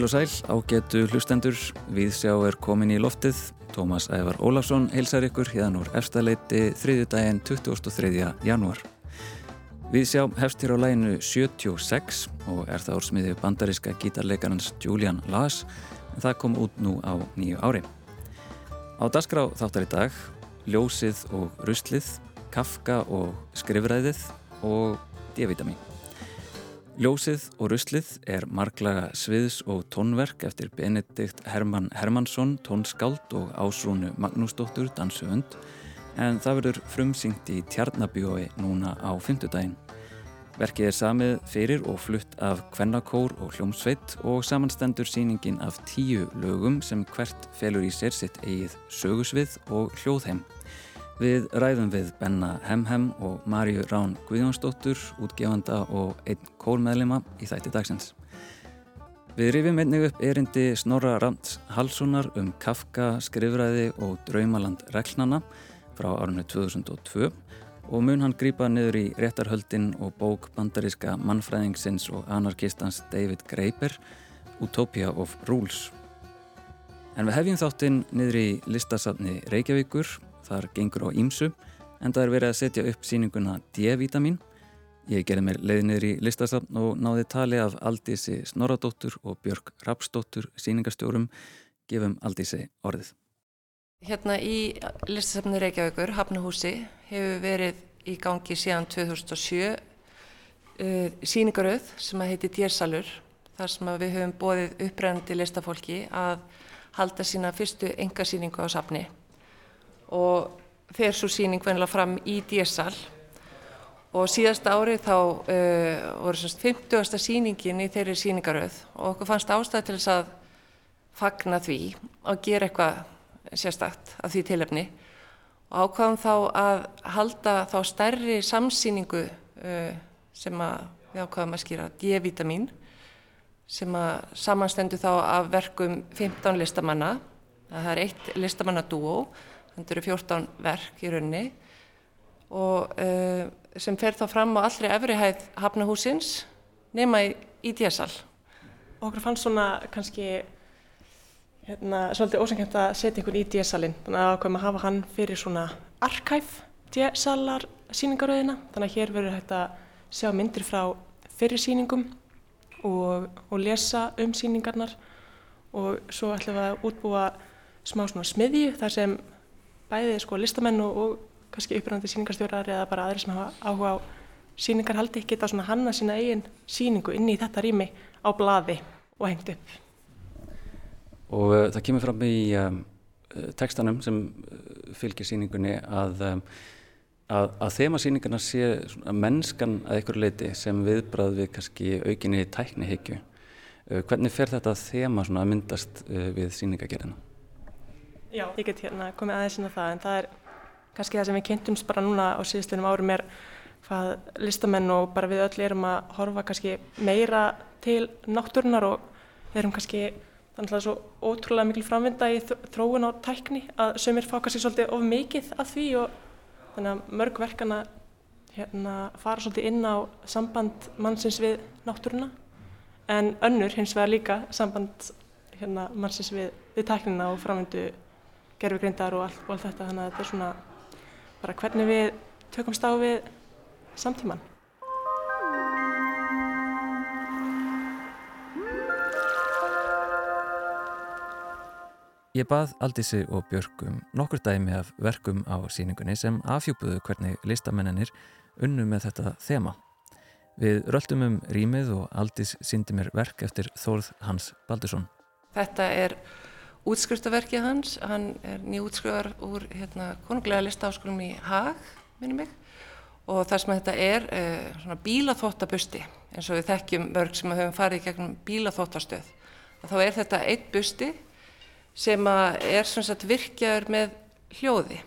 Heil og sæl, ágetu hlustendur, viðsjá er komin í loftið. Tómas Ævar Ólafsson heilsar ykkur hérna úr efstaleiti þriðjudaginn 23. janúar. Viðsjá hefst hér á læginu 76 og er það úrsmiðið bandaríska gítarleikarans Julian Lass en það kom út nú á nýju ári. Á dasgrá þáttar í dag, ljósið og ruslið, kafka og skrifræðið og D-vitamin. Ljósið og ruslið er marglaga sviðs og tónverk eftir Benedikt Hermann Hermansson, tónskáld og ásrúnu Magnúsdóttur, dansuhund, en það verður frumsyngt í Tjarnabjói núna á fymtudaginn. Verkið er samið fyrir og flutt af Kvennakór og Hljómsveit og samanstendur síningin af tíu lögum sem hvert felur í sér sitt eigið sögusvið og hljóðheim. Við ræðum við Benna Hemhem og Marju Rán Guðjónsdóttur, útgefanda og einn kórmeðlima í þætti dagsins. Við rifjum einnig upp erindi Snorra Rams Halssonar um Kafka, skrifræði og Draumaland reglnana frá árunni 2002 og mun hann grýpa niður í réttarhöldin og bók bandaríska mannfræðingsins og anarkistans David Graeber, Utopia of Rules. En við hefjum þáttinn niður í listasafni Reykjavíkur þar gengur á ímsu en það er verið að setja upp síninguna D-vitamin. Ég gerði mér leiðinir í listasafn og náði tali af Aldísi Snorradóttur og Björg Rapsdóttur síningastjórum. Gefum Aldísi orðið. Hérna í listasafni Reykjavíkur, Hafnahúsi, hefur verið í gangi síðan 2007 uh, síningarauð sem að heiti Djersalur þar sem við höfum bóðið upprennandi listafólki að halda sína fyrstu engasíningu á safni og fer svo síning venilega fram í dísal og síðasta árið þá uh, voru semst 50. síningin í þeirri síningaröð og okkur fannst ástæði til þess að fagna því og gera eitthvað sérstakt af því tilefni. Og ákvaðum þá að halda þá stærri samsýningu uh, sem að við ákvaðum að skýra D-vitamin sem að samanstendu þá af verkum 15 listamanna. Það er eitt listamannadúo þetta eru 14 verk í raunni og uh, sem fer þá fram á allri efrihæð hafnahúsins nema í, í. Og okkur fannst svona kannski hérna, svolítið ósengjönd að setja einhvern í díasalinn, þannig að ákveðum að hafa hann fyrir svona arkæf díasalar síningaröðina, þannig að hér verður hægt að sjá myndir frá fyrir síningum og, og lesa um síningarnar og svo ætlum við að útbúa smá svona smiðju þar sem bæði sko listamenn og, og kannski uppröndandi síningarstjórar eða bara aðri sem hafa áhuga á síningarhaldi geta svona hanna sína eigin síningu inn í þetta rými á blaði og hengt upp. Og uh, það kemur fram í um, tekstanum sem fylgir síningunni að, um, að, að þema síningarna sé mennskan að ykkur leiti sem viðbrað við kannski aukinni tæknihyggju. Uh, hvernig fer þetta þema að myndast uh, við síningagerðina? Já, ég get hérna komið aðeins inn á það en það er kannski það sem við kynntumst bara núna á síðustunum árum er hvað listamenn og bara við öll erum að horfa kannski meira til náttúrunar og við erum kannski þannig að það er svo ótrúlega mikil framvinda í þróun á tækni að sömur fá kannski svolítið of mikið af því og þannig að mörg verkana hérna fara svolítið inn á samband mannsins við náttúruna. En önnur hins vegar líka samband hérna mannsins við, við tæknina og framvindu gerfugreindar og allt, og allt þetta þannig að þetta er svona bara hvernig við tökumst á við samtíman. Ég bað Aldísi og Björgum nokkur dæmi af verkum á síningunni sem afhjúpuðu hvernig listamennir unnu með þetta þema. Við röldum um rýmið og Aldís síndi mér verk eftir Þórð Hans Baldursson. Þetta er útskriftaverkið hans, hann er nýjútskrifar úr hérna, konunglega listaháskólum í Haag, minnum mig. Og það sem þetta er eh, svona bílaþóttabusti eins og við þekkjum mörg sem höfum farið gegnum bílaþóttastöð þá er þetta eitt busti sem er sagt virkjaður með hljóði.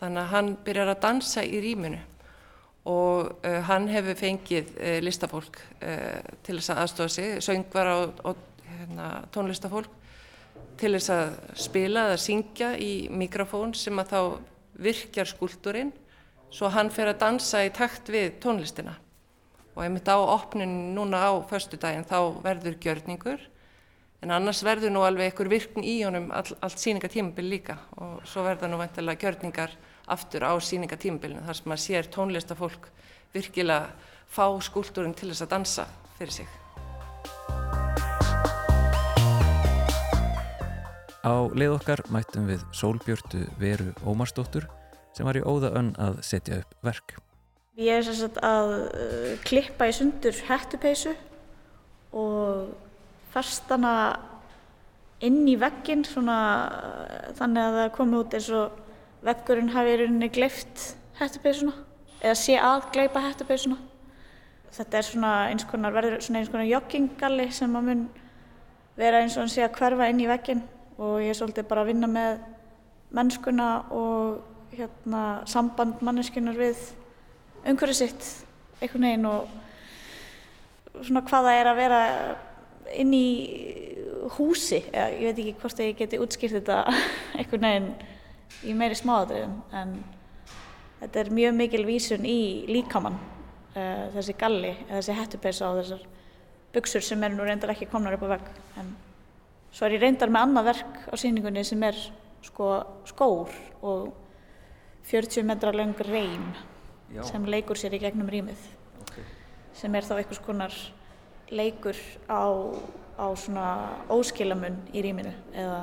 Þannig að hann byrjar að dansa í rýminu. Og uh, hann hefur fengið uh, listafólk uh, til þess að aðstofa sig, söngvara og, og hérna, tónlistafólk til þess að spila eða syngja í mikrofón sem að þá virkjar skúldurinn svo hann fer að dansa í takt við tónlistina og einmitt á opnun núna á förstu daginn þá verður gjörningur En annars verður nú alveg einhver virkn í honum all, allt síningatímabil líka og svo verða nú vantilega gjörningar aftur á síningatímabilinu þar sem maður sér tónlistafólk virkilega fá skúltúrin til þess að dansa fyrir sig. Á leið okkar mættum við Sólbjörtu Veru Ómarsdóttur sem var í óða önn að setja upp verk. Ég er sérstaklega að uh, klippa í sundur hættupeisu og festana inn í veggin svona uh, þannig að það komi út eins og veggurinn hafi í rauninni gleift hættupeisuna eða sé að gleipa hættupeisuna. Þetta er svona eins konar, verður svona eins konar jogginggalli sem að mun vera eins og hann sé að hverfa inn í veggin og ég er svolítið bara að vinna með mennskuna og hérna, samband manneskunar við umhverfið sitt einhvern veginn og svona hvaða er að vera inn í húsi. Eða ég veit ekki hvort ég geti útskýrt þetta einhvern veginn í meiri smáðatriðum en þetta er mjög mikil vísun í líkamann uh, þessi galli eða þessi hettupeysa og þessar buksur sem er nú reyndar ekki komnar upp á vegg en svo er ég reyndar með annað verk á síningunni sem er sko skór og 40 metra lang reym sem leikur sér í gegnum rýmið okay. sem er þá einhvers konar leikur á, á svona óskilamun í rýminu eða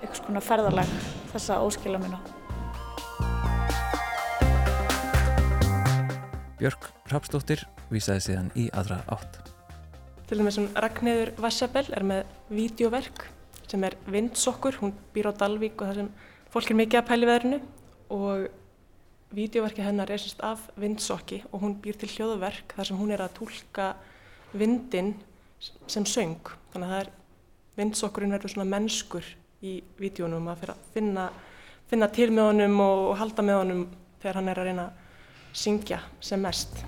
einhvers konar ferðarlag þessa óskilamuna. Björk Rapsdóttir vísaði síðan í aðra átt. Til dæmis sem Ragnhildur Vassabell er með vídeoverk sem er Vindsokkur, hún býr á Dalvík og það sem fólk er mikið að pæli veðrinu og Vídeoverki hennar er sérst af vindsokki og hún býr til hljóðverk þar sem hún er að tólka vindin sem söng. Þannig að það er vindsokkurinn verður svona mennskur í vídjónum að fyrir að finna, finna til með honum og halda með honum þegar hann er að reyna að syngja sem mest.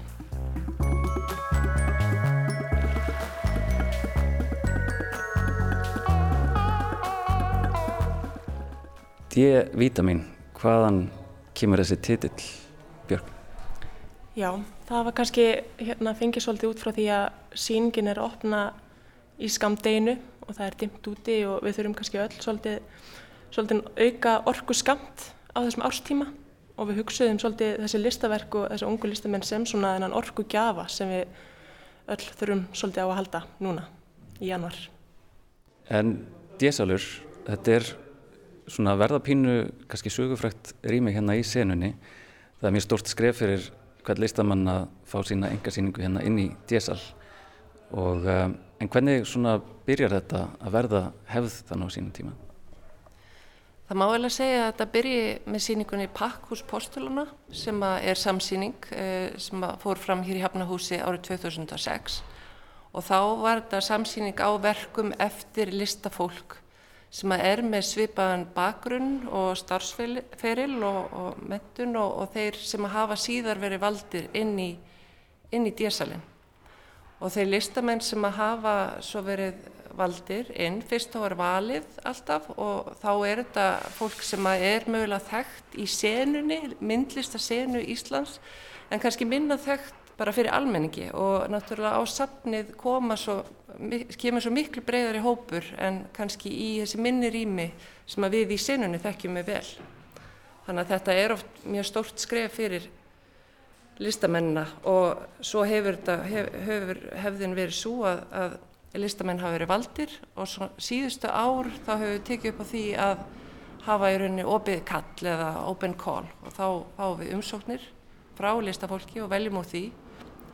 D-vitamin, hvaðan kemur þessi titill Björg? Já, það var kannski hérna, fengið svolítið út frá því að síningin er að opna í skamdeginu og það er dimt úti og við þurfum kannski öll svolítið, svolítið auka orgu skamt á þessum árstíma og við hugsuðum svolítið þessi listaverk og þessi ungu listamenn sem svona þennan orgu gjafa sem við öll þurfum svolítið á að halda núna í januar. En Dísalur, þetta er svona verðapínu kannski sögufrækt rými hérna í senunni. Það er mjög stort skref fyrir hvern listamann að fá sína engasýningu hérna inn í DSL og um, en hvernig svona byrjar þetta að verða hefð þannig á sínum tíma? Það má að segja að þetta byrji með síningunni Pakkhús Postuluna sem er samsýning eh, sem fór fram hér í Hafnahúsi árið 2006 og þá var þetta samsýning á verkum eftir listafólk sem er með svipaðan bakgrunn og starfsferil og, og mentun og, og þeir sem hafa síðar verið valdir inn í, í djersalinn. Og þeir listamenn sem hafa svo verið valdir inn, fyrst þá er valið alltaf og þá er þetta fólk sem er mögulega þekkt í senunni, myndlista senu Íslands en kannski minna þekkt bara fyrir almenningi og náttúrulega á safnið koma svo, kemur svo miklu breyðari hópur en kannski í þessi minni rými sem að við í sinunni þekkjum við vel. Þannig að þetta er oft mjög stórt skref fyrir listamennina og svo hefur, hef, hefur hefðin verið svo að, að listamenn hafa verið valdir og svo, síðustu ár þá hefur við tekið upp á því að hafa í rauninni opið kall eða open call og þá fáum við umsóknir frá listafólki og veljum úr því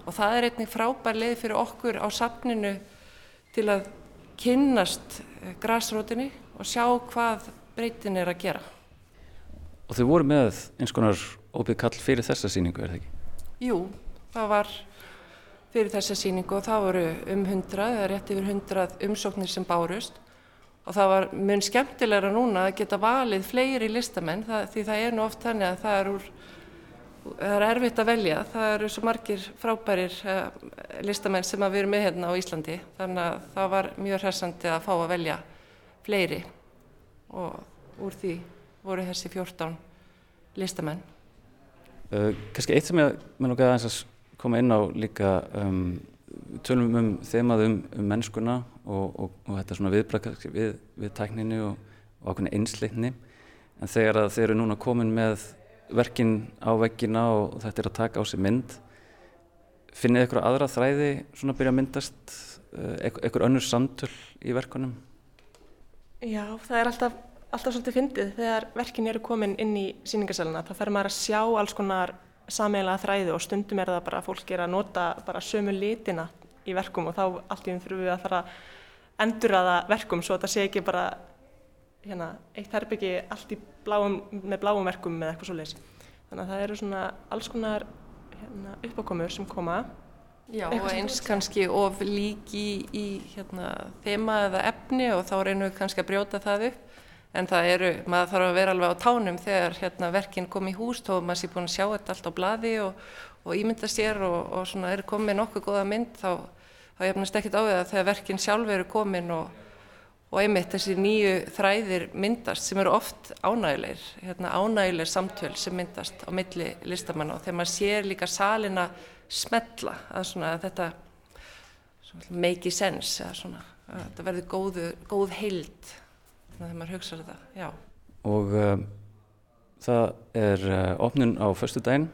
og það er einnig frábær leið fyrir okkur á safninu til að kynnast eh, græsrótinni og sjá hvað breytin er að gera. Og þau voru með eins konar óbygg kall fyrir þessa síningu, er það ekki? Jú, það var fyrir þessa síningu og það voru um hundrað, eða rétt yfir hundrað umsóknir sem bárust og það var mun skemmtilegra núna að geta valið fleiri listamenn það, því það er nú oft þannig að það er úr það er erfitt að velja, það eru svo margir frábærir uh, listamenn sem við erum með hérna á Íslandi. Þannig að það var mjög hressandi að fá að velja fleiri. Og úr því voru þessi 14 listamenn. Uh, Kanski eitt sem ég með nokkað að koma inn á líka um, tölum um þemað um, um mennskuna og, og, og þetta svona viðbraka við, við tækninu og, og ákveðin einsleitni en þegar að þeir eru núna komin með verkin á veggina og þetta er að taka á sig mynd finnið ykkur aðra þræði svona að byrja að myndast ykkur önnur samtöl í verkunum? Já, það er alltaf, alltaf svolítið fyndið þegar verkin eru komin inn í síningasalina þá fer maður að sjá alls konar sameiginlega þræði og stundum er það bara að fólk er að nota bara sömu litina í verkum og þá allt í því þurfum við að fara að enduraða verkum svo það sé ekki bara hérna, eitt herbyggi allt í bláum, með bláum verkum eða eitthvað svo leiðis. Þannig að það eru svona alls konar hérna, uppákomur sem koma. Já og eins kannski of líki í hérna, þema eða efni og þá reynum við kannski að brjóta það upp. En það eru, maður þarf að vera alveg á tánum þegar hérna, verkinn kom í hús og maður sé búin að sjá þetta allt á bladi og, og ímynda sér og, og svona er komið nokkuð góða mynd þá, þá jafnast ekkert á því að þegar verkinn sjálf eru komin og og einmitt þessi nýju þræðir myndast sem eru oft ánægilegir, hérna, ánægilegir samtöl sem myndast á milli listamanna og þegar maður sér líka salina smetla að, svona, að þetta make sense, að, svona, að þetta verður góð, góð heild þegar maður hugsa þetta, já. Og uh, það er uh, opnun á förstu daginn,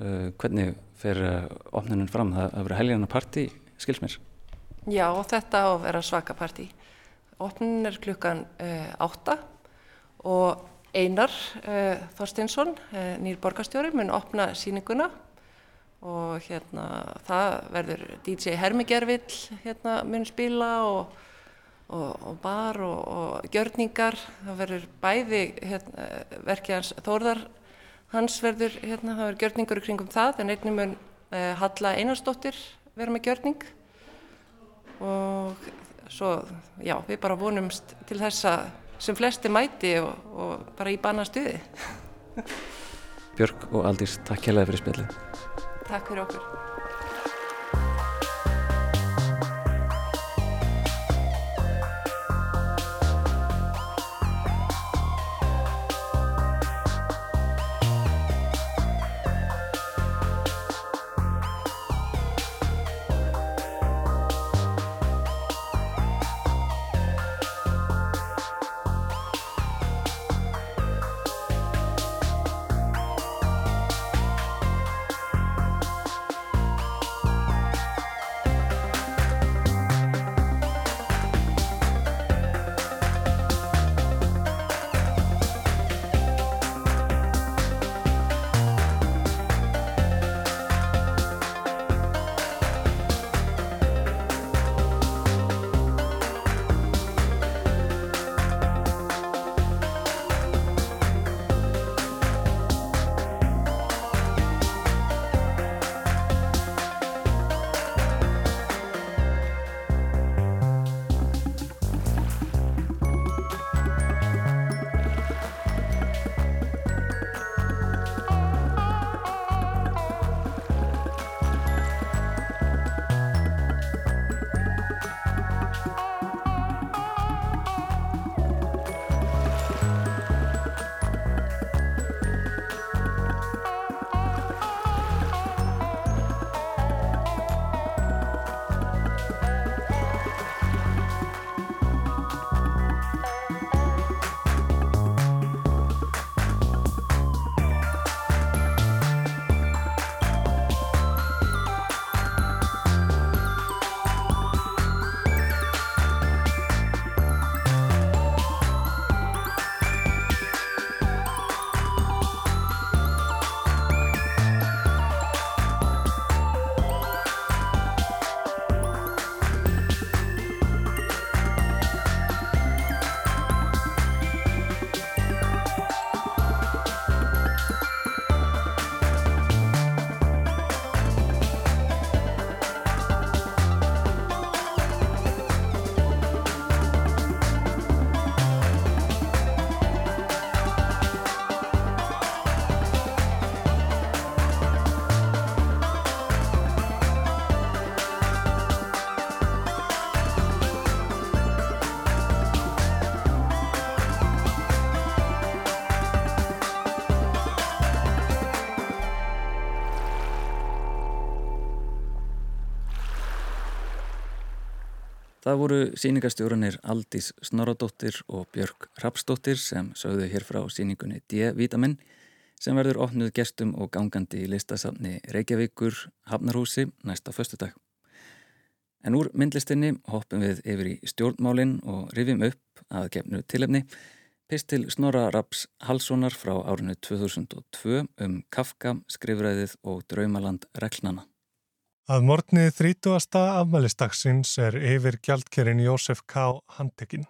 uh, hvernig fer opnunin fram? Það verður helgjana partí, skils mér? Já, þetta á að vera svaka partí. Opnin er klukkan uh, átta og Einar uh, Þorstinsson, uh, nýr borgarstjóri, mun opna síninguna og hérna það verður DJ Hermigervill hérna mun spila og, og, og bar og, og gjörningar. Það verður bæði hérna, verkið hans Þórðar hans verður, hérna, það verður gjörningur kringum það en einnig mun Halla Einarsdóttir vera með gjörning og svo já, við bara vonumst til þess að sem flesti mæti og, og bara í banna stuði. Björg og Aldís, takk hérlega fyrir spilið. Takk fyrir okkur. Það voru síningastjórunir Aldís Snoradóttir og Björg Rapsdóttir sem sögðu hér frá síningunni D-vitamin sem verður opnuð gestum og gangandi í listasafni Reykjavíkur Hafnarhúsi næsta föstudag. En úr myndlistinni hoppum við yfir í stjórnmálinn og rifjum upp að gefnu tilefni pistil Snorra Raps Halssonar frá árinu 2002 um Kafka, skrifræðið og draumaland reglnana. Að morgnið 30. afmælistagsins er yfir gjaldkerinn Jósef K. handekinn.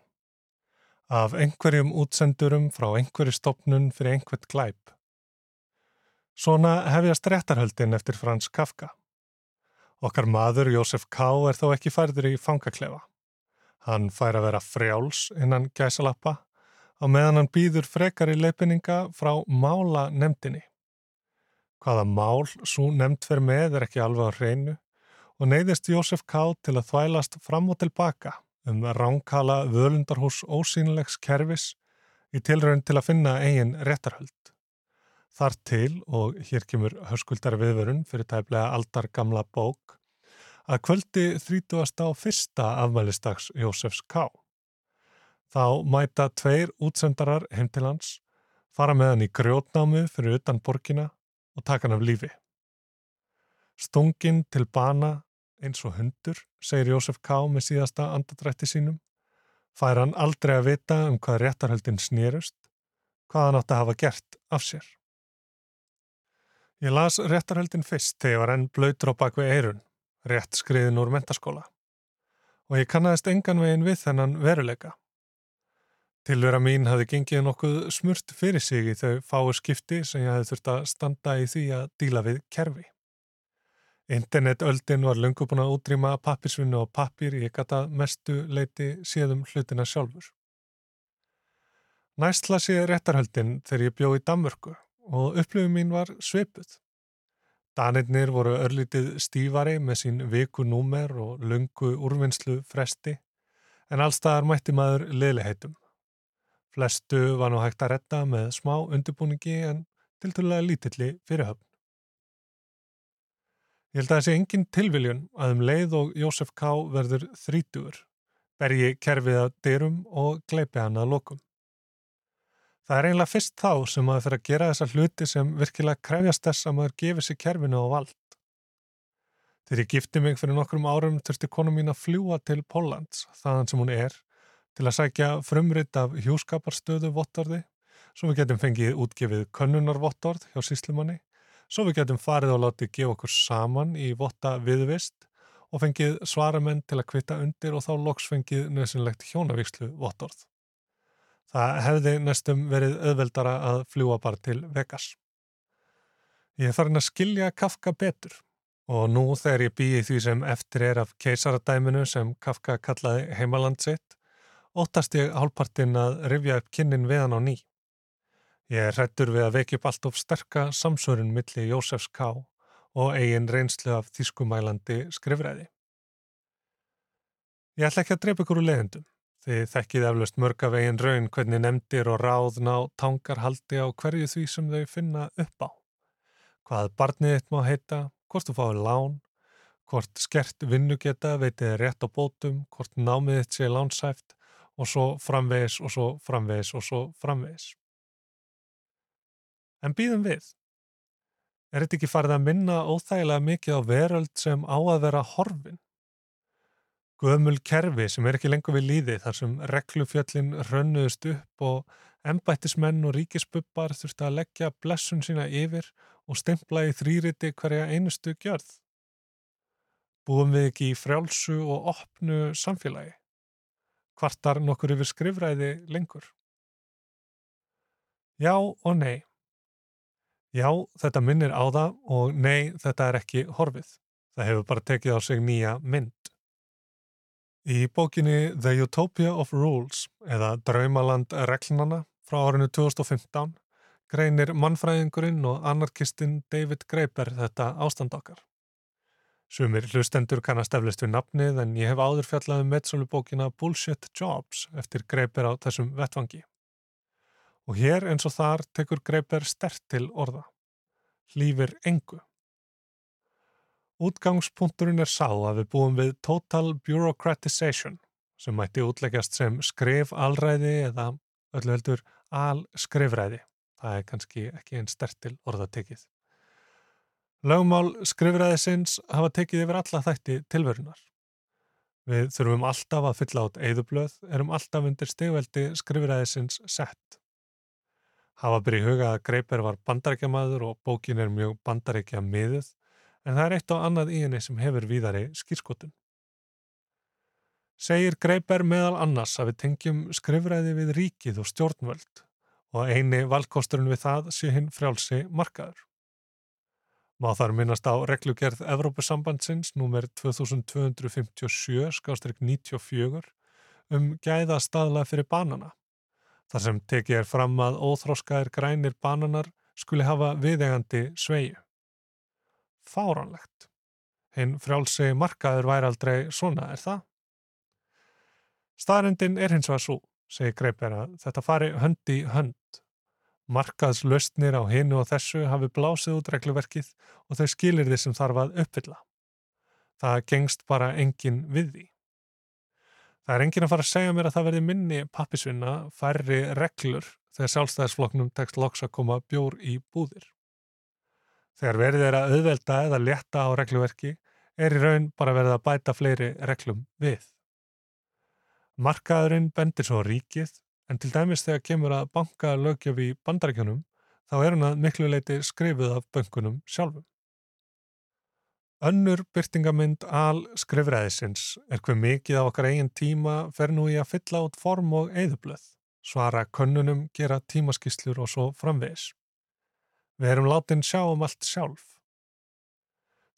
Af einhverjum útsendurum frá einhverju stopnun fyrir einhvert glæp. Svona hefjast réttarhöldin eftir Frans Kafka. Okkar maður Jósef K. er þó ekki færður í fangaklefa. Hann fær að vera frjáls innan gæsalappa á meðan hann býður frekar í leifinninga frá mála nefndinni. Hvaða mál svo nefnd fyrir með er ekki alveg á hreinu og neyðist Jósef K. til að þvælast fram og tilbaka um ránkala völundarhús ósýnilegs kervis í tilraun til að finna eigin réttarhöld. Þar til, og hér kemur höskuldar viðvörun fyrir tæplega aldar gamla bók, að kvöldi 30. á fyrsta afmælistags Jósefs K. Þá mæta tveir útsendarar heim til hans, fara með hann í grjótnámi fyrir utan borgina og taka hann af lífi. Stungin til bana eins og hundur, segir Jósef K. með síðasta andadrætti sínum, fær hann aldrei að vita um hvað réttarhöldin snýrust, hvað hann átti að hafa gert af sér. Ég las réttarhöldin fyrst þegar enn blöytur á bakvið eirun, rétt skriðin úr mentaskóla og ég kannast engan veginn við þennan veruleika. Tilvera mín hafði gengið nokkuð smurt fyrir sig í þau fáu skipti sem ég hafði þurft að standa í því að díla við kerfi. Internetöldin var lungu búin að útrýma pappirsvinnu og pappir ekkert að mestu leiti séðum hlutina sjálfur. Næst las ég réttarhöldin þegar ég bjó í Danmörku og upplöfum mín var sveipuð. Danirnir voru örlítið stífari með sín viku númer og lungu úrvinnslu fresti en allstaðar mætti maður leiliheitum. Flestu var nú hægt að retta með smá undirbúningi en til dæla lítilli fyrirhöfn. Ég held að sé engin tilviljun að um leið og Jósef K. verður þrítugur, bergi kerfið að dyrum og gleipi hann að lokum. Það er einlega fyrst þá sem maður fyrir að gera þessa hluti sem virkilega krefjast þess að maður gefið sér kerfinu á vald. Þegar ég gifti mig fyrir nokkrum árum þurfti konu mín að fljúa til Póllands, þaðan sem hún er, til að sækja frumritt af hjúskaparstöðu vottorði, svo við getum fengið útgefið könnunarvottorð hjá síslimanni, svo við getum farið og látið gefa okkur saman í votta viðvist og fengið svaramenn til að kvita undir og þá loks fengið nöðsynlegt hjónavíkslu vottorð. Það hefði næstum verið auðveldara að fljúa bara til Vegas. Ég er farin að skilja Kafka betur og nú þegar ég býi því sem eftir er af keisaradæminu sem Kafka kallaði heimaland sitt óttast ég hálfpartinn að rifja upp kynnin við hann á ný. Ég hrættur við að vekja upp allt of sterka samsörun milli Jósefs K. og eigin reynslu af þýskumælandi skrifræði. Ég ætla ekki að drepa ykkur úr leðendum. Þið þekkið eflaust mörg af eigin raun hvernig nefndir og ráðna og tangar haldi á hverju því sem þau finna upp á. Hvað barnið þitt má heita, hvort þú fáið lán, hvort skert vinnu geta veitið rétt á bótum, hvort námið þitt sé lánsæft, og svo framvegis og svo framvegis og svo framvegis. En býðum við. Er þetta ekki farið að minna óþægilega mikið á veröld sem á að vera horfin? Gömul kerfi sem er ekki lengur við líði þar sem reglufjöllin rönnuðust upp og ennbættismenn og ríkisbubbar þurfti að leggja blessun sína yfir og stempla í þrýriti hverja einustu gjörð. Búum við ekki í frjálsu og opnu samfélagi? Kvartar nokkur yfir skrifræði lengur? Já og nei. Já, þetta minnir á það og nei, þetta er ekki horfið. Það hefur bara tekið á sig nýja mynd. Í bókinni The Utopia of Rules eða Draumaland reglnana frá árinu 2015 greinir mannfræðingurinn og anarkistinn David Graeber þetta ástand okkar. Sumir hlustendur kannast eflist við nafnið en ég hef áður fjallað um meðsölubókina Bullshit Jobs eftir Greiber á þessum vettvangi. Og hér eins og þar tekur Greiber stert til orða. Hlýfir engu. Útgangspunkturinn er sá að við búum við total bureaucratization sem mætti útleggjast sem skref alræði eða öllu heldur al skrifræði. Það er kannski ekki einn stertil orðatekið. Lögumál skrifræðisins hafa tekið yfir alla þætti tilverunar. Við þurfum alltaf að fylla át eðublöð, erum alltaf undir stegveldi skrifræðisins sett. Hafa byrju huga að Greiper var bandarækjamaður og bókin er mjög bandarækja miðuð, en það er eitt á annað í henni sem hefur víðari skýrskotun. Segir Greiper meðal annars að við tengjum skrifræði við ríkið og stjórnvöld og eini valkosturinn við það sé hinn frjálsi markaður. Má þar minnast á reglugerð Evrópusambandsins nr. 2257-94 um gæða staðla fyrir banana. Þar sem tekið er fram að óþróskaðir grænir bananar skuli hafa viðegandi sveiju. Fáranlegt. Hinn frjálsi markaður væri aldrei svona, er það? Staðrendin er hins vegar svo, segir Greipер að þetta fari hönd í hönd Markaðslaustnir á hinu og þessu hafi blásið út regluverkið og þau skilir því sem þarf að uppfylla. Það gengst bara engin við því. Það er engin að fara að segja mér að það verði minni pappisvinna, færri reglur þegar sjálfstæðisfloknum tekst loks að koma bjór í búðir. Þegar verðið er að auðvelda eða leta á regluverki er í raun bara verið að bæta fleiri reglum við. Markaðurinn bendir svo ríkið en til dæmis þegar kemur að banka lögjöf í bandarækjunum þá er hann að miklu leiti skrifuð af böngunum sjálfum. Önnur byrtingamind al skrifræðisins er hver mikið á okkar eigin tíma fer nú í að fylla út form og eðublöð, svara könnunum, gera tímaskíslur og svo framvegis. Við erum látin sjá um allt sjálf.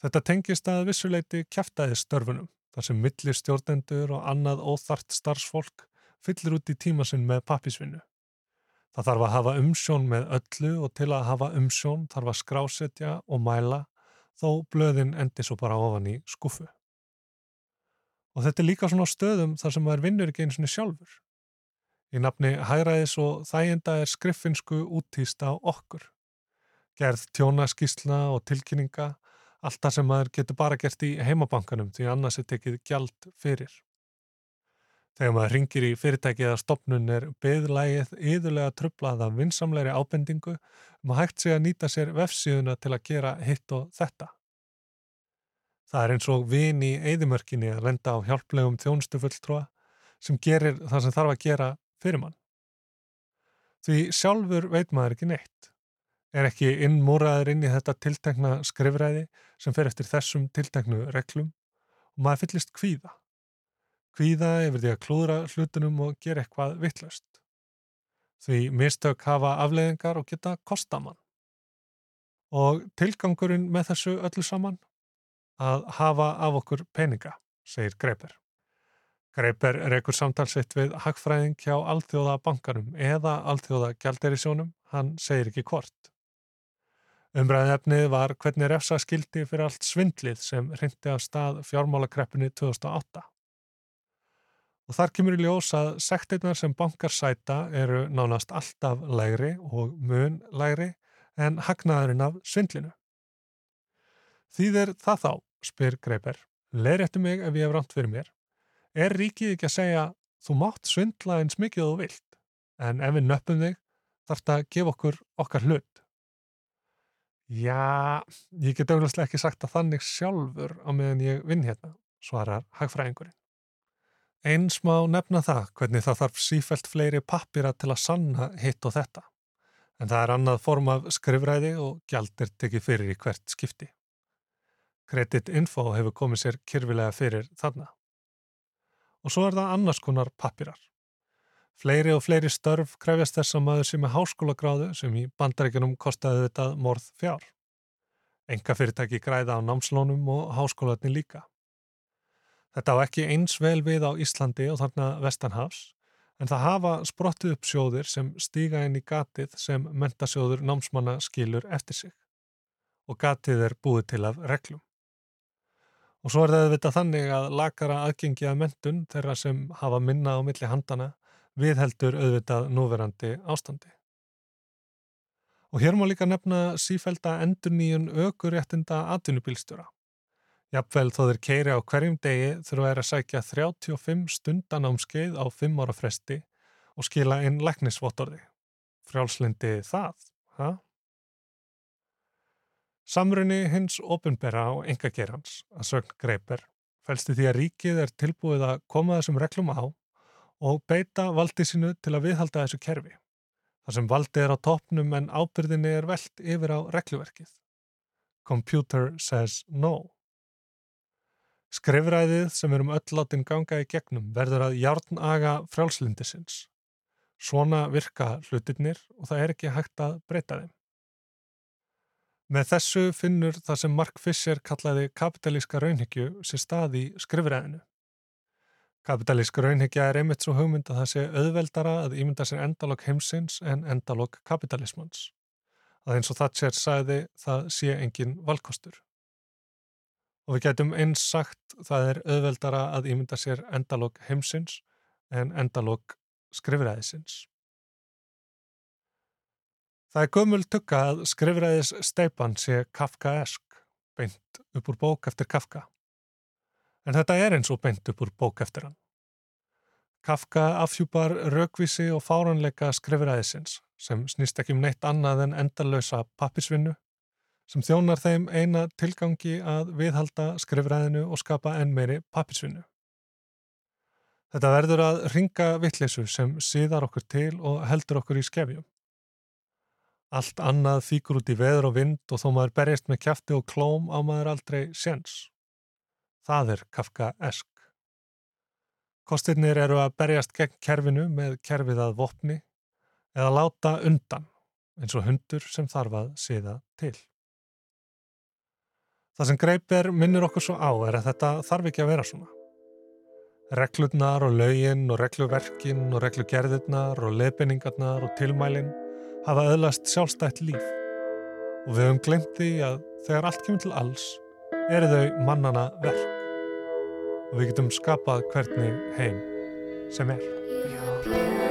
Þetta tengist að vissuleiti kæftæði störfunum, þar sem milli stjórnendur og annað óþart starfsfólk fyllir út í tíma sinn með pappisvinnu. Það þarf að hafa umsjón með öllu og til að hafa umsjón þarf að skrásetja og mæla þó blöðin endi svo bara ofan í skuffu. Og þetta er líka svona stöðum þar sem maður vinnur ekki eins og sjálfur. Í nafni hæræðis og þæginda er skriffinsku úttýst á okkur. Gerð tjónaskísla og tilkynninga, allt það sem maður getur bara gert í heimabankanum því annars er tekið gjald fyrir. Þegar maður ringir í fyrirtæki eða stopnun er beðlægið yðurlega trublað af vinsamleiri ábendingu um að hægt sé að nýta sér vefsíðuna til að gera hitt og þetta. Það er eins og vin í eðimörkinni að lenda á hjálplegum þjónustufulltrúa sem gerir það sem þarf að gera fyrir mann. Því sjálfur veit maður ekki neitt. Er ekki innmúraður inn í þetta tiltekna skrifræði sem fer eftir þessum tilteknu reglum og maður fyllist kvíða kvíða yfir því að klúðra hlutunum og gera eitthvað vittlust. Því mistök hafa afleiðingar og geta kostamann. Og tilgangurinn með þessu öllu saman? Að hafa af okkur peninga, segir Greiper. Greiper rekur samtalsitt við hagfræðing hjá Alþjóða bankanum eða Alþjóða gjalderisjónum, hann segir ekki hvort. Umræðefnið var hvernig refsa skildi fyrir allt svindlið sem hrindi af stað fjármálakreppunni 2008. Og þar kemur í ljós að sektirnar sem bankar sæta eru nánast alltaf lægri og mun lægri en hagnaðurinn af svindlinu. Þýðir það þá, spyr Greiper, leiðrættu mig ef ég hef ránt fyrir mér. Er ríkið ekki að segja, þú mátt svindla eins mikið þú vilt, en ef við nöppum þig, þarf það að gefa okkur okkar hlut. Já, ég get auðvitað ekki sagt að þannig sjálfur á meðan ég vinn hérna, svarar hagfræðingurinn. Eins má nefna það hvernig það þarf sífælt fleiri pappira til að sanna hitt og þetta. En það er annað form af skrifræði og gjald er tekið fyrir í hvert skipti. Credit Info hefur komið sér kyrfilega fyrir þarna. Og svo er það annars konar pappirar. Fleiri og fleiri störf krefjast þess að maður sem er háskólagráðu sem í bandaríkunum kostaði þetta morð fjár. Enga fyrirtæki græða á námslónum og háskólaðni líka. Þetta á ekki eins vel við á Íslandi og þarna Vestanhafs en það hafa sprottið upp sjóðir sem stíga inn í gatið sem mentasjóður námsmanna skilur eftir sig og gatið er búið til af reglum. Og svo er það auðvitað þannig að lakara aðgengi að mentun þeirra sem hafa minna á milli handana viðheldur auðvitað núverandi ástandi. Og hér má líka nefna sífælda endur nýjun aukuréttinda atvinnubílstjóra. Jafnvel þó þeir keiri á hverjum degi þurfa þeir að sækja 35 stundan áskeið á 5 ára fresti og skila inn læknisvottorði. Frjálslindi það, ha? Samrunni hins ofinbera á engagerans að sögn greipir fælst því að ríkið er tilbúið að koma þessum reglum á og beita valdi sinu til að viðhalda þessu kerfi. Það sem valdi er á toppnum en ábyrðinni er veld yfir á regluverkið. Computer says no. Skrifræðið sem erum öll látin ganga í gegnum verður að járnaga frjálslindisins. Svona virka hlutirnir og það er ekki hægt að breyta þeim. Með þessu finnur það sem Mark Fisher kallaði kapitalíska raunhyggju sér stað í skrifræðinu. Kapitalísk raunhyggja er einmitt svo hugmynd að það sé auðveldara að ímynda sér endalokk heimsins en endalokk kapitalismans. Að eins og það sér sagði það sé engin valkostur. Og við getum eins sagt það er auðveldara að ímynda sér endalók heimsins en endalók skrifræðisins. Það er gömul tukka að skrifræðis steipan sé Kafkaesk, beint upp úr bók eftir Kafka. En þetta er eins og beint upp úr bók eftir hann. Kafka afhjúpar raukvísi og fáranleika skrifræðisins sem snýst ekki um neitt annað en endalösa pappisvinnu sem þjónar þeim eina tilgangi að viðhalda skrifræðinu og skapa enn meiri pappisvinnu. Þetta verður að ringa vittlisu sem síðar okkur til og heldur okkur í skefjum. Allt annað fíkur út í veður og vind og þó maður berjast með kæfti og klóm á maður aldrei séns. Það er Kafka-esk. Kostirnir eru að berjast gegn kerfinu með kerfið að vopni eða láta undan eins og hundur sem þarf að síða til. Það sem greipir minnir okkur svo á er að þetta þarf ekki að vera svona. Reglurnar og laugin og regluverkin og reglugerðirnar og lefinningarnar og tilmælin hafa öðlast sjálfstætt líf. Og við höfum glemt því að þegar allt kemur til alls eru þau mannana verk. Og við getum skapað hvernig heim sem er.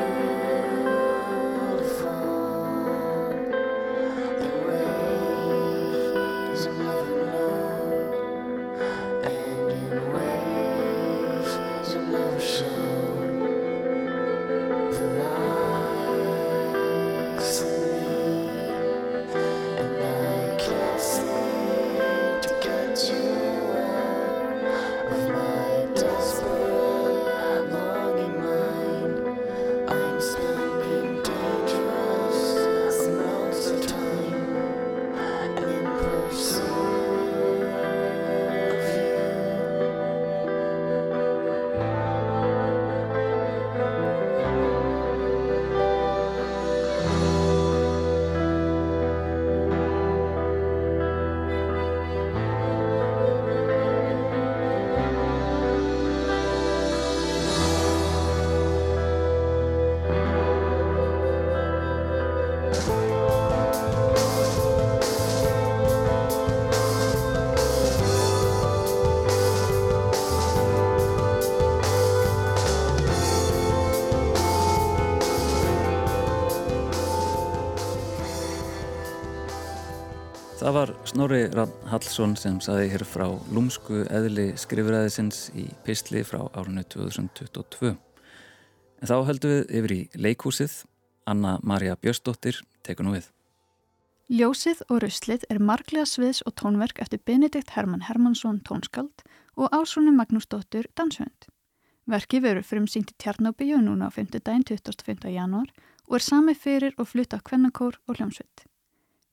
Snorri Rann Hallsson sem saði hér frá lúmsku eðli skrifræðisins í Pistli frá árunni 2022. En þá höldum við yfir í leikúsið. Anna Maria Björnsdóttir tekur nú við. Ljósið og Ruslið er marglega sviðs og tónverk eftir Benedikt Hermann Hermannsson tónskald og Ásónu Magnúsdóttur dansvönd. Verkið verður frumsýnt í Tjarnóbíu núna á 5. daginn 25. janúar og er sami fyrir og flutta kvennakór og hljómsveit.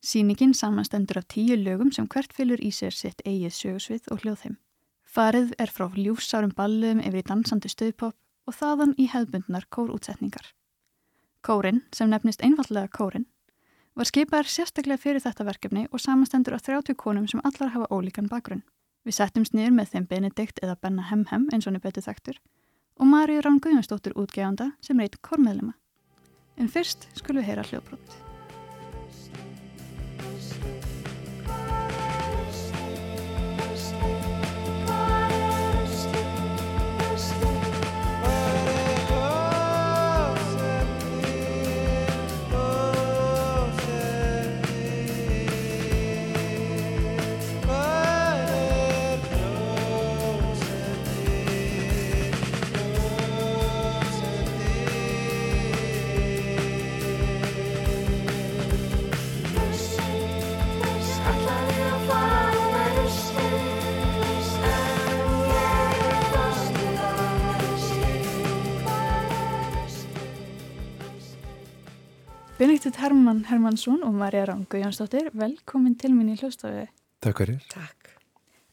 Sýningin samanstendur af tíu lögum sem hvert fylgur í sér sitt eigið sögursvið og hljóðheim. Farið er frá ljúfsárum balluðum yfir í dansandi stöðpop og þaðan í hefðbundnar kórútsetningar. Kórin, sem nefnist einfallega Kórin, var skipaður sérstaklega fyrir þetta verkefni og samanstendur af 30 konum sem allar hafa ólíkan bakgrunn. Við settumst niður með þeim Benedikt eða Benna Hemhem eins og hann er betur þektur og Marju Rán Guðjónsdóttur útgefanda sem reyt kórmeðlema. En fyrst skulum við heyra hljóðbrot. Benedikt Hermann Hermannsson og Marja Rangu Jónsdóttir, velkomin til minni í hljóstafiði. Takk fyrir. Takk.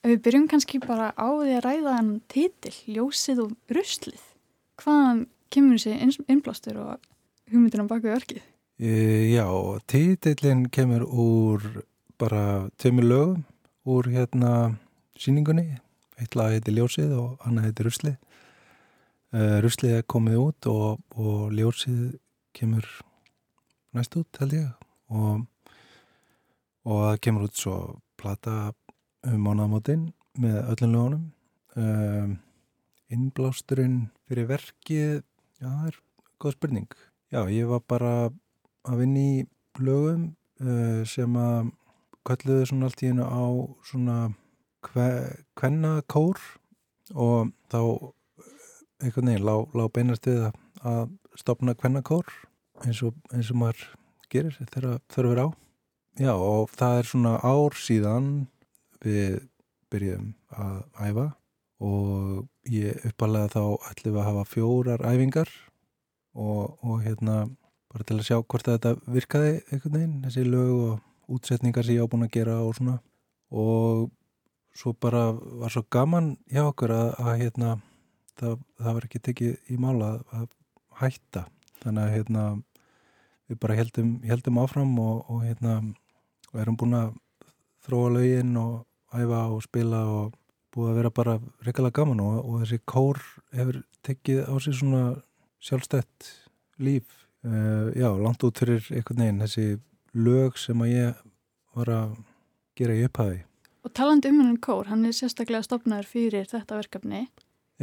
Við byrjum kannski bara á því að ræða hann títil, ljósið og ruslið. Hvaðan kemur þessi innblástur og hugmyndina baka við örkið? E, já, títillin kemur úr bara tveimur lögum úr hérna síningunni. Eitt lag heiti Ljósið og annað heiti Ruslið. Uh, ruslið er komið út og, og ljósið kemur næst út held ég. Og, og það kemur út svo plata um mánaðamotinn með öllum lögunum. Um, innblásturinn fyrir verkið já það er góð spurning. Já ég var bara að vinna í lögum uh, sem að kalluðu svona allt í hennu á svona hvenna kór og þá einhvern veginn lá, lá beinast við að, stopna kvennakór eins og, eins og maður gerir þegar þurfur á. Já og það er svona ár síðan við byrjum að æfa og ég uppalega þá ætlum við að hafa fjórar æfingar og, og hérna bara til að sjá hvort þetta virkaði einhvern veginn, þessi lög og útsetningar sem ég á búin að gera og svona og svo bara var svo gaman hjá okkur að, að hérna það, það var ekki tekið í mála að hætta þannig að hérna, við bara heldum, heldum áfram og, og hérna, erum búin að þróa lögin og æfa og spila og búið að vera bara reyngalega gaman og, og þessi kór hefur tekið á sig svona sjálfstætt líf. Uh, já, langt út fyrir einhvern veginn þessi lög sem að ég var að gera í upphæði Og taland um hennan kór, hann er sérstaklega stopnaður fyrir þetta verkefni.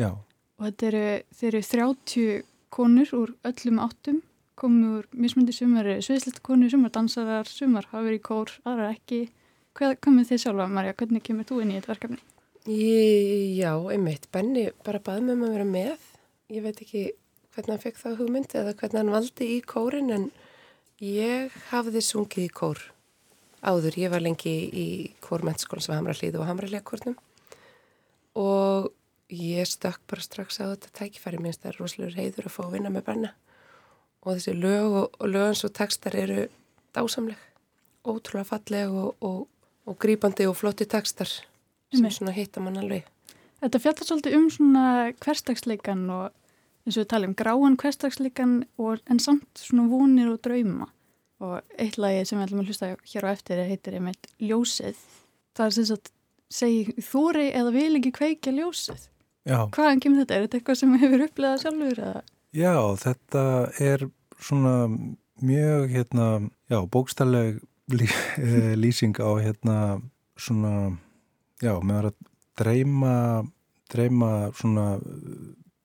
Já. Og þetta eru, eru 30 konur úr öllum áttum komið úr mismundi sumar sviðslitt konur, sumar dansarar, sumar hafa verið í kór, aðra ekki. Hvað komið þið sjálfa Marja, hvernig kemur þú inn í þetta verkefni? Já, einmitt, Benni bara baði mig um að vera með. Ég veit ekki hvernig hann fekk það hugmynd eða hvernig hann valdi í kórin en ég hafði sungið í kór áður, ég var lengi í kórmennskólan sem Hamra hlýð og Hamra leikkornum og ég stökk bara strax á þetta tækifæri. Minnst það er rosalega heiður að fá að vinna með banna og þessi lög og, og lögans og textar eru dásamleg ótrúlega falleg og, og, og grípandi og flotti textar sem Nei. svona hitta mann alveg Þetta fjallar svolítið um svona hverstagsleikan og eins og við talum gráan hverstagsleikan en samt svona vonir og drauma og eitt lagi sem við ætlum að hlusta hér á eftir heitir einmitt Ljósið það er sem sagt segi þóri eða vil ekki kveikja ljósið Já. Hvaðan kemur þetta? Er þetta eitthvað sem hefur upplegað sjálfur? Eða? Já, þetta er svona mjög hérna, já, bókstalleg eh, lýsing á hérna svona, já, með að dreyma, dreyma svona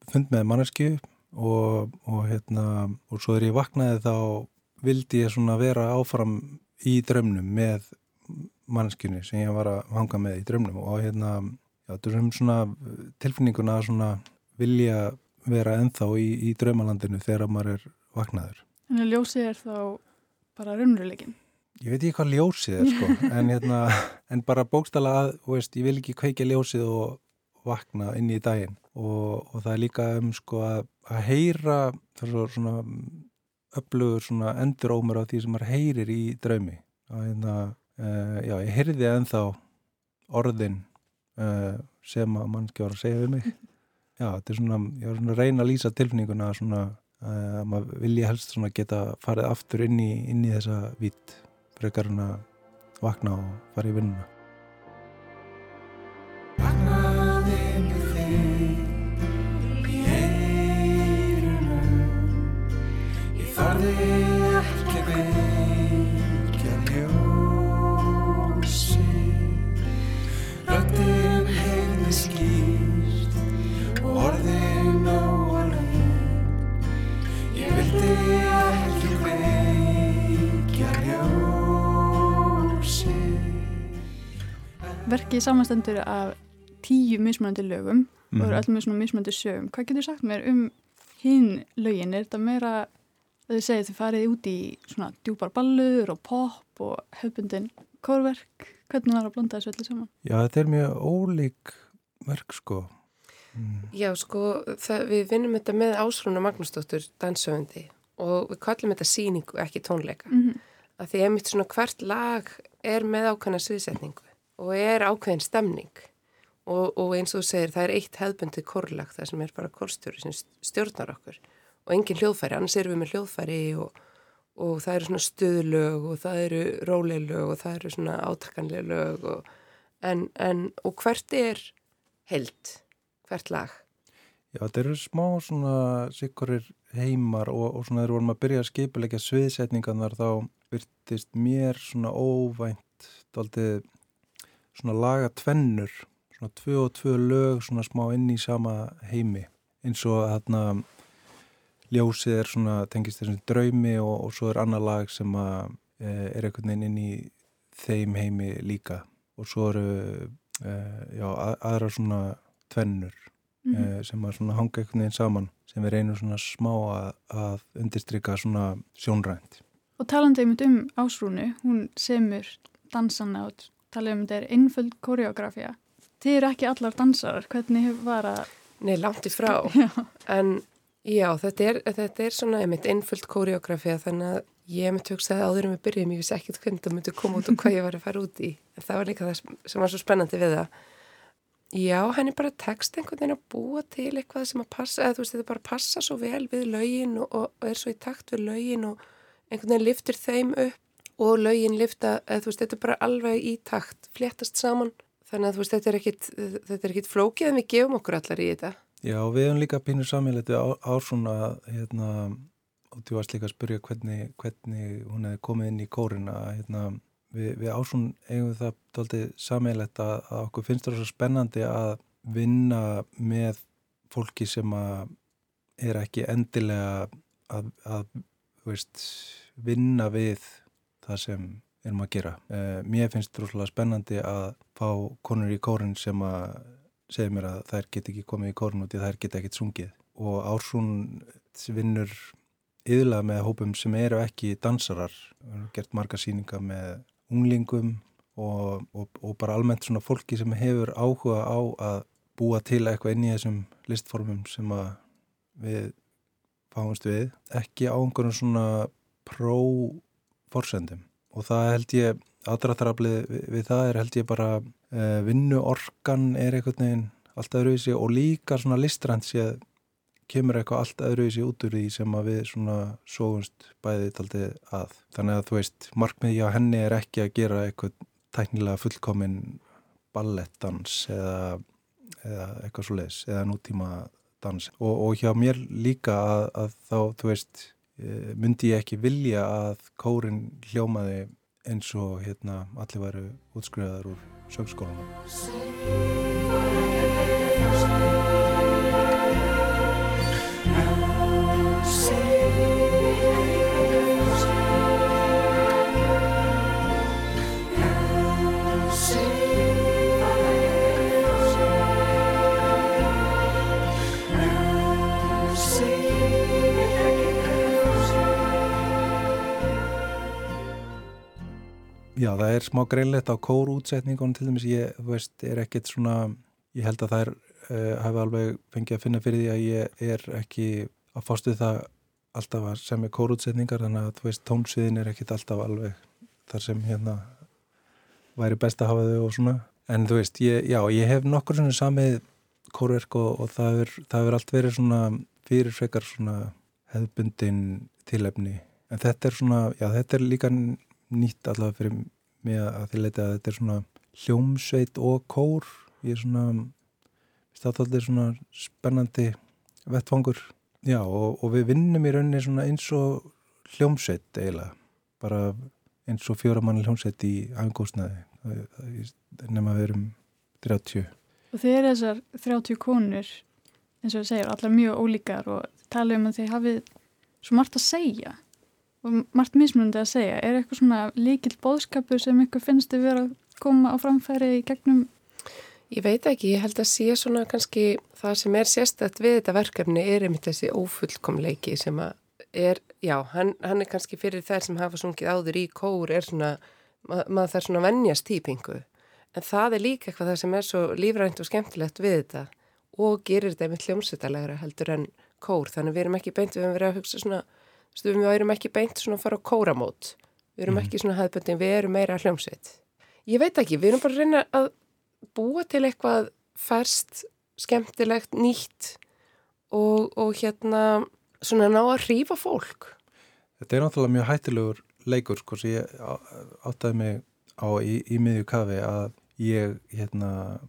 fund með manneski og, og hérna, og svo er ég vaknaði þá vildi ég svona vera áfram í drömnum með manneskinu sem ég var að hanga með í drömnum og hérna já, þetta er svona tilfinninguna að svona vilja vera enþá í, í draumalandinu þegar maður er vaknaður. En að ljósið er þá bara raunveruleikin? Ég veit ekki hvað ljósið er sko, en, hérna, en bara bókstala að, veist, ég vil ekki kveika ljósið og vakna inn í daginn og, og það er líka um sko að, að heyra þessar svona öflugur svona endurómur á því sem maður heyrir í draumi. Og, hérna, uh, já, ég heyrði ennþá orðin uh, sem að að segja við mig já, þetta er svona, ég var svona að reyna að lýsa tilfinninguna svona að maður vilja helst svona geta farið aftur inn í, inn í þessa vít frekar hann að vakna og fara í vinnuna. Vaknaði með þig í eirunum ég farði Verkið samanstendur af tíu mismunandi lögum mm. og eru öllum með svona mismunandi sögum hvað getur sagt mér um hinn lögin er þetta meira þau segið þau farið út í svona djúpar ballur og pop og höfbundin kórverk hvernig var það að blanda þessu öllu saman? Já þetta er mjög ólík verk sko mm. Já sko það, við vinnum þetta með Ásrúna Magnúsdóttur dansöfundi og við kallum þetta síningu, ekki tónleika. Mm -hmm. Að því einmitt svona hvert lag er með ákveðna sviðsetningu og er ákveðin stemning. Og, og eins og þú segir það er eitt hefðbundið korlag það sem er bara korstjóri sem stjórnar okkur. Og engin hljóðfæri, annars erum við með hljóðfæri og, og það eru svona stuðlög og það eru róleilög og það eru svona átakanlega lög og, en, en, og hvert er held, hvert lag? Já, þetta eru smá svona sikkurir heimar og, og svona þegar vorum að byrja að skipilegja sviðsetningarnar þá byrtist mér svona óvænt daldið svona laga tvennur svona tvö og tvö lög svona smá inn í sama heimi. Eins og þarna ljósið er svona tengist þessum draumi og, og svo er annar lag sem að e, er einhvern veginn inn í þeim heimi líka. Og svo eru e, já, að, aðra svona tvennur mm -hmm. e, sem að svona hanga einhvern veginn saman sem við reynum svona smá að, að undirstryka svona sjónrænt. Og talandi einmitt um ásrúnu, hún semur dansana og talið um þetta er einföld koreografía. Þið eru ekki allar dansarar, hvernig var að... Nei, langt í frá, Já. en já, þetta er, þetta er svona einmitt einföld koreografía þannig að ég mitt hugsaði áður um að byrja, ég vissi ekkert hvernig það myndi koma út og hvað ég var að fara út í, en það var líka það sem var svo spennandi við það. Já, hann er bara text einhvern veginn að búa til eitthvað sem að passa, eða þú veist, þetta bara passa svo vel við lögin og, og, er svo í takt við lögin og einhvern veginn liftir þeim upp og lögin lifta, eða þú veist, þetta er bara alveg í takt, fléttast saman. Þannig að þú veist, þetta er ekkit, þetta er ekkit flókið en við gefum okkur allar í þetta. Já, við hefum líka pínur samílætti á, á svona, hérna og þú varst líka að spyrja hvernig, hvernig hún hefði komið inn í kórina hérna, við, við ásún eigum við það tóltið samílætt að, að okkur finnst það svo spennandi að vinna með fólki sem að er ekki endilega að, að veist, vinna við það sem erum að gera. Uh, mér finnst þetta rúslega spennandi að fá konur í kórin sem að segja mér að þær get ekki komið í kórin út í þær get ekki sungið og Ársún vinnur yðurlega með hópum sem eru ekki dansarar. Við erum gert marga síninga með unglingum og, og, og bara almennt svona fólki sem hefur áhuga á að búa til eitthvað inn í þessum listformum sem við fáumst við. Ekki á einhverjum svona pró-forsendum og það held ég, aðdraðaraflið við, við það er held ég bara uh, vinnuorkan er einhvern veginn allt öðruvísi og líka svona listrænt séð kemur eitthvað allt öðruvísi út úr því sem að við svona sógunst bæðið taldið að. Þannig að þú veist, markmiði á henni er ekki að gera eitthvað tæknilega fullkominn ballettdans eða, eða eitthvað svo leiðis eða nútíma dans. Og, og hjá mér líka að, að þá, þú veist, myndi ég ekki vilja að kórin hljómaði eins og hérna allir varu útskriðar úr sögskólanum. Já, það er smá greinlegt á kórútsetningunum til dæmis, ég, veist, er ekkert svona, ég held að það er, uh, hafi alveg fengið að finna fyrir því að ég er ekki að fást við það alltaf að semja kórútsetningar, þannig að, þú veist, tónsviðin er ekkert alltaf alveg þar sem hérna væri best að hafa þau og svona. En þú veist, ég, já, ég hef nokkur svona samið kórverk og, og það hefur allt verið svona fyrirfrekar svona hefðbundin tilefni. En þetta er svona, já, þetta er líka nýtt allavega fyrir mig að því leiti að þetta er svona hljómsveit og kór. Ég er svona stáðaldir svona spennandi vettfangur já og, og við vinnum í rauninni svona eins og hljómsveit eiginlega. Bara eins og fjóramann hljómsveit í angósnaði nema við erum 30 Og þeir eru þessar 30 konur eins og þú segir, allar mjög ólíkar og tala um að þeir hafið svo margt að segja og margt mismunandi að segja. Er eitthvað svona líkil bóðskapur sem ykkur finnst þið vera að koma á framfæri í gegnum? Ég veit ekki, ég held að sé svona kannski það sem er sérstætt við þetta verkefni er einmitt þessi ófullkomleiki sem að er, já, hann, hann er kannski fyrir þær sem hafa sungið áður í kór er svona, mað, maður þarf svona vennjast típingu. En það er líka eitthvað það sem er svo lífrænt og skemmtilegt við þetta og gerir þetta einmitt hljómsveitalegra heldur en kór. Þannig við erum ekki beint við að vera að hugsa svona Stu, við erum ekki beint svona að fara á kóramót. Við erum Mhm. ekki svona hefðböndin, við erum meira hljómsveit. Ég veit ekki, við erum bara að reyna að búa til eitthvað færst, skemmtilegt, nýtt og, og hérna svona ná að hrífa fólk. Þetta er náttúrulega mjög hættilegur leikur sko sem ég áttaði mig á í, í miðju kafi að ég hérna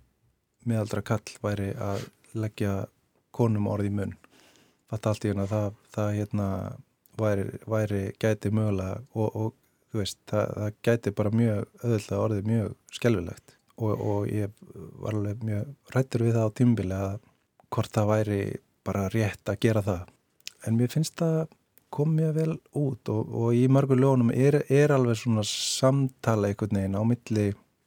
miðaldra kall væri að leggja konum orð í munn. Fatta allt í hérna það, það hérna væri, væri gæti mögulega og, og þú veist það, það gæti bara mjög öðvöldlega orðið mjög skelvilegt og, og ég var alveg mjög rættur við það á tímbili að hvort það væri bara rétt að gera það. En mér finnst það kom mjög vel út og, og í mörgur ljónum er, er alveg svona samtala einhvern veginn á milli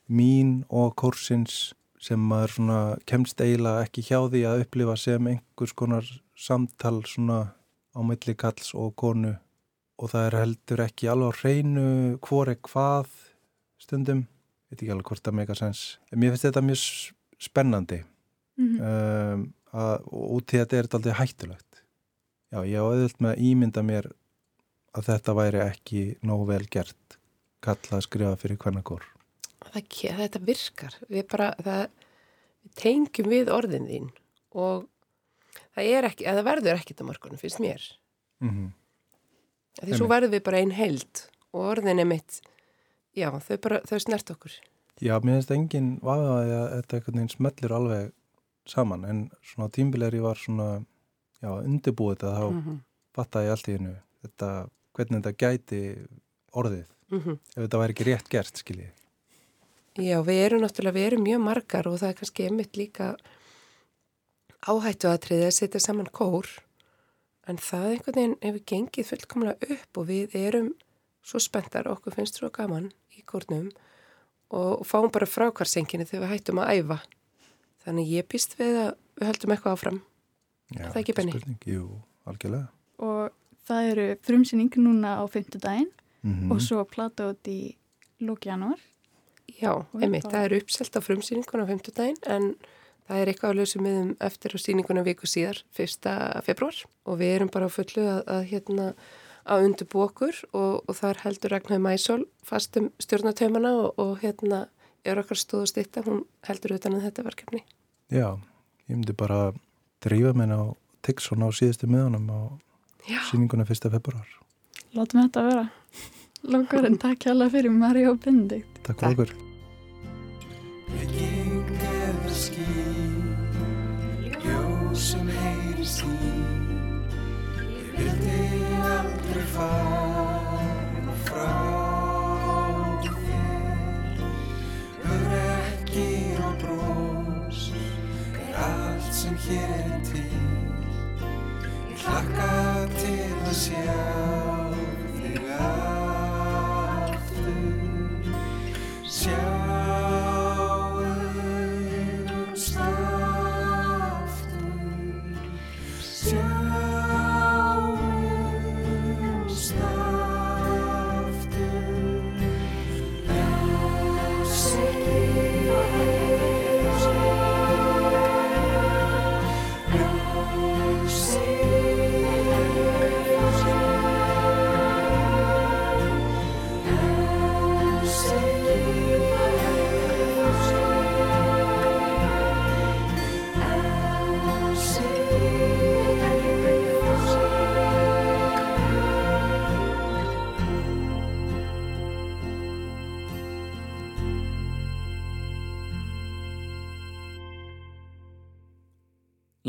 mín og kórsins sem maður svona kemst eiginlega ekki hjá því að upplifa sem einhvers konar samtal svona á milli kalls og konu og það er heldur ekki alveg á hreinu hvor er hvað stundum, veit ekki alveg hvort það meika sens en mér finnst þetta mjög spennandi. Mhm. um, að, og í þetta er þetta aldrei hættulegt. Já, ég á auðvöld með að ímynda mér að þetta væri ekki nógu vel gert kalla að skrifa fyrir hvernakor þetta virkar. Við bara, það tengjum við orðin þín og það er ekki, eða verður ekkit á mörgunum, finnst mér. Mm -hmm. Því svo verður við bara einn heild og orðin er mitt já, þau bara, þau snert okkur. Já, mér finnst engin vafaði að þetta einhvern veginn smellur alveg saman en svona tímbilegur ég var svona já, undirbúið þetta þá mm -hmm. fattaði ég allt í hennu þetta, hvernig þetta gæti orðið. Ef þetta væri ekki rétt gert, skiljið Já, við erum náttúrulega, við erum mjög margar og það er kannski einmitt líka áhættu aðtriði að setja saman kór en það einhvern veginn hefur gengið fullkomlega upp og við erum svo spenntar, okkur finnst svo gaman í kórnum og fáum bara frákvarsenginni þegar við hættum að æfa. Þannig ég býst við að við höldum eitthvað áfram. Já, það ekki, Benni? spurning, Jú, algjörlega. Og það eru frumsýning núna á fymtudaginn mm og svo plata út í lóki janúar. Já, einmitt, það er uppselt á frumsýningun á 50 daginn en það er eitthvað að lausa miðum eftir á sýningunum viku síðar, 1. februar og við erum bara á fullu að, að hérna að undirbú okkur og, og þar heldur Ragnar Mæsól fastum stjórnatöymana og, og hérna er okkar stóð og stitta, hún heldur utan að þetta verkefni. Já, ég myndi bara drífa mér á Tixon á síðustu miðunum á Já, sýninguna 1. februar Látum þetta vera. Lókar en takk hjá fyrir Mario og Benedikt. Takk Takk. fyrir okkur hér til. Ég hlakka til að sjá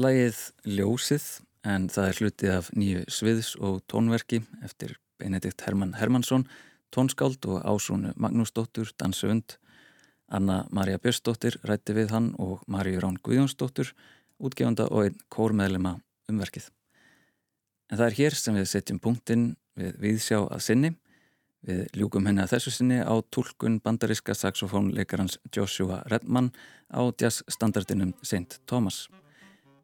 Lægið Ljósið en það er hlutið af nýju sviðs og tónverki eftir Benedikt Hermann Hermansson, tónskáld og ásónu Magnúsdóttur, dansöfund. Anna Maria Björnsdóttir rætti við hann og Maríu Rán Guðjónsdóttur, útgefanda og einn kórmeðlema umverkið. En það er hér sem við setjum punktinn við viðsjá að sinni. Við ljúkum henni að þessu sinni á tólkun bandariska saxofónleikarans Joshua Redman á jazzstandardinum St. Thomas.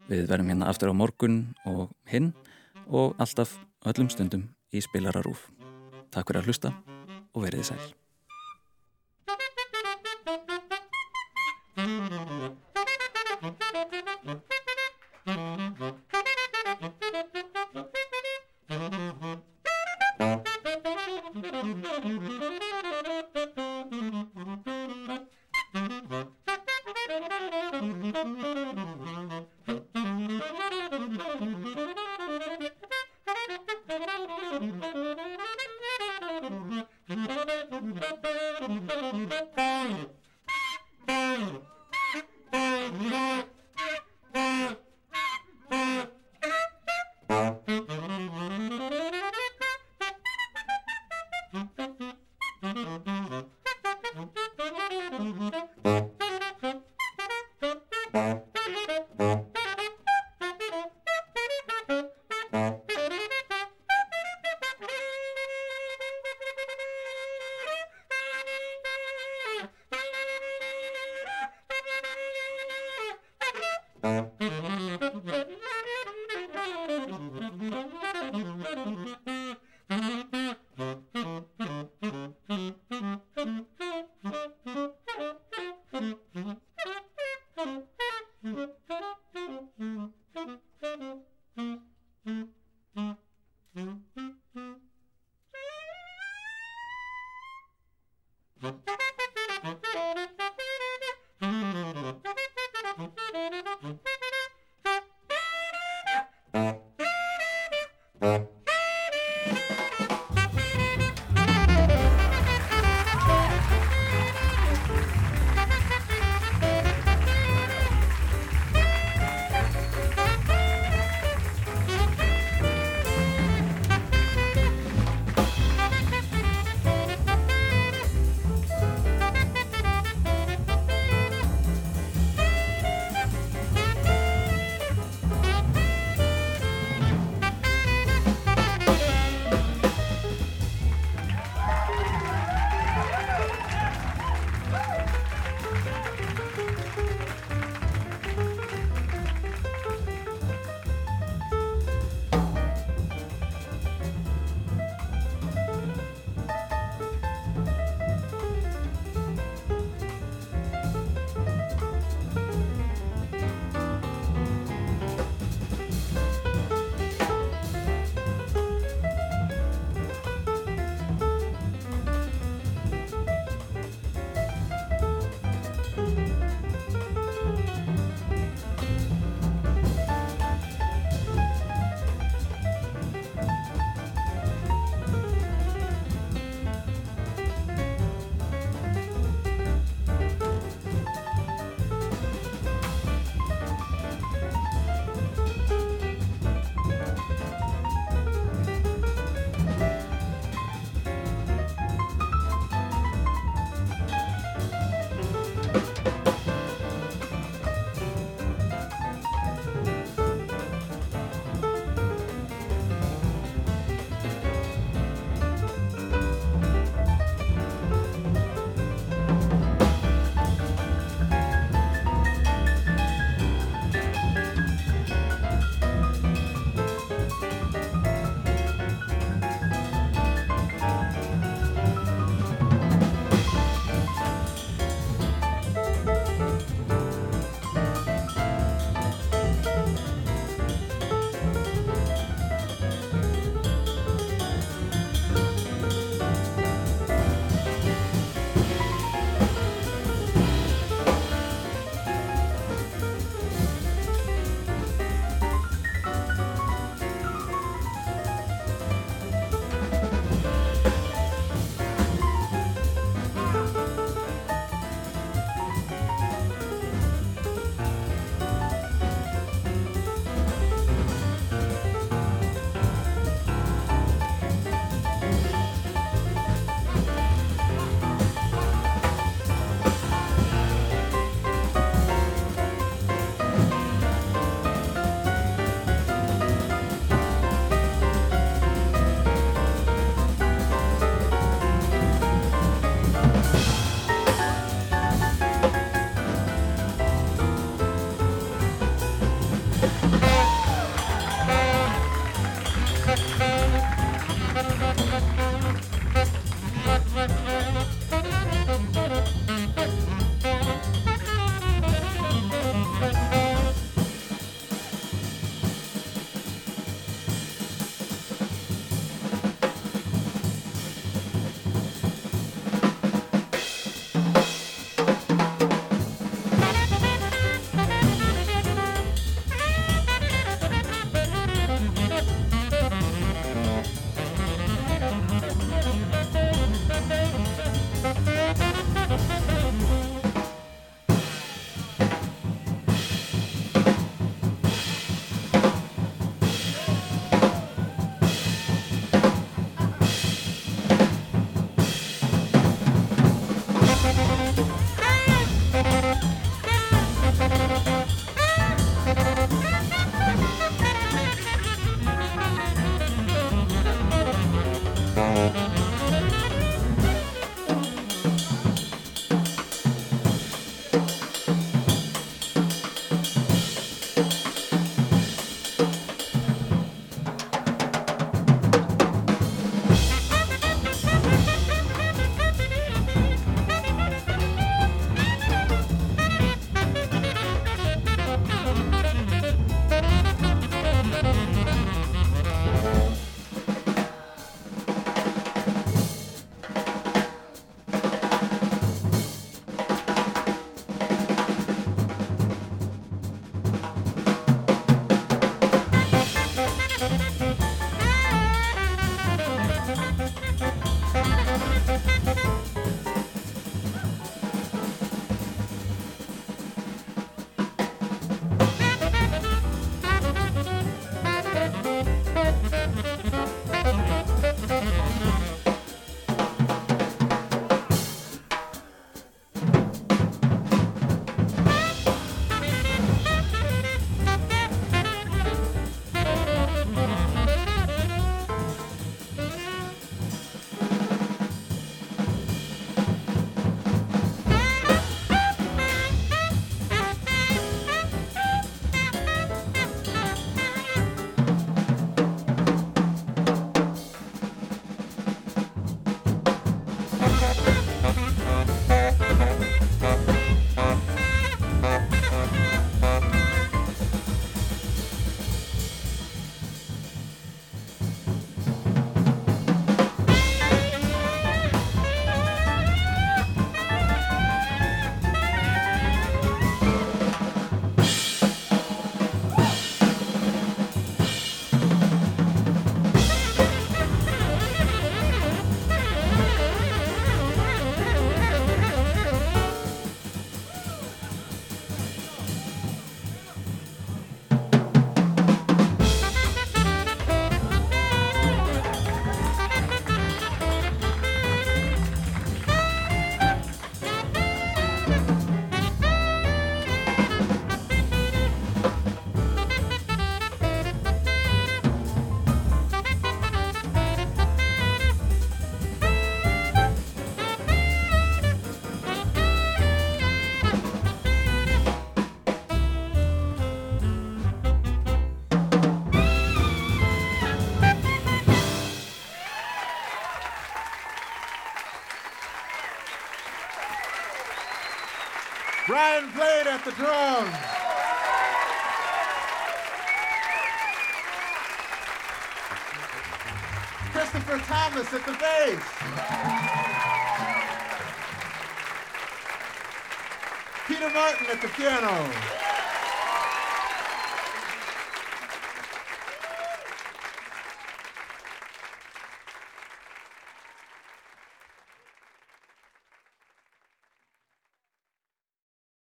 Við verðum hérna aftur á morgun og hinn og alltaf öllum stundum í spilararúf. Takk fyrir að hlusta og veriði sæl. Thank you. Mm-hmm. Brian Blade at the drums. Christopher Thomas at the bass. Peter Martin at the piano.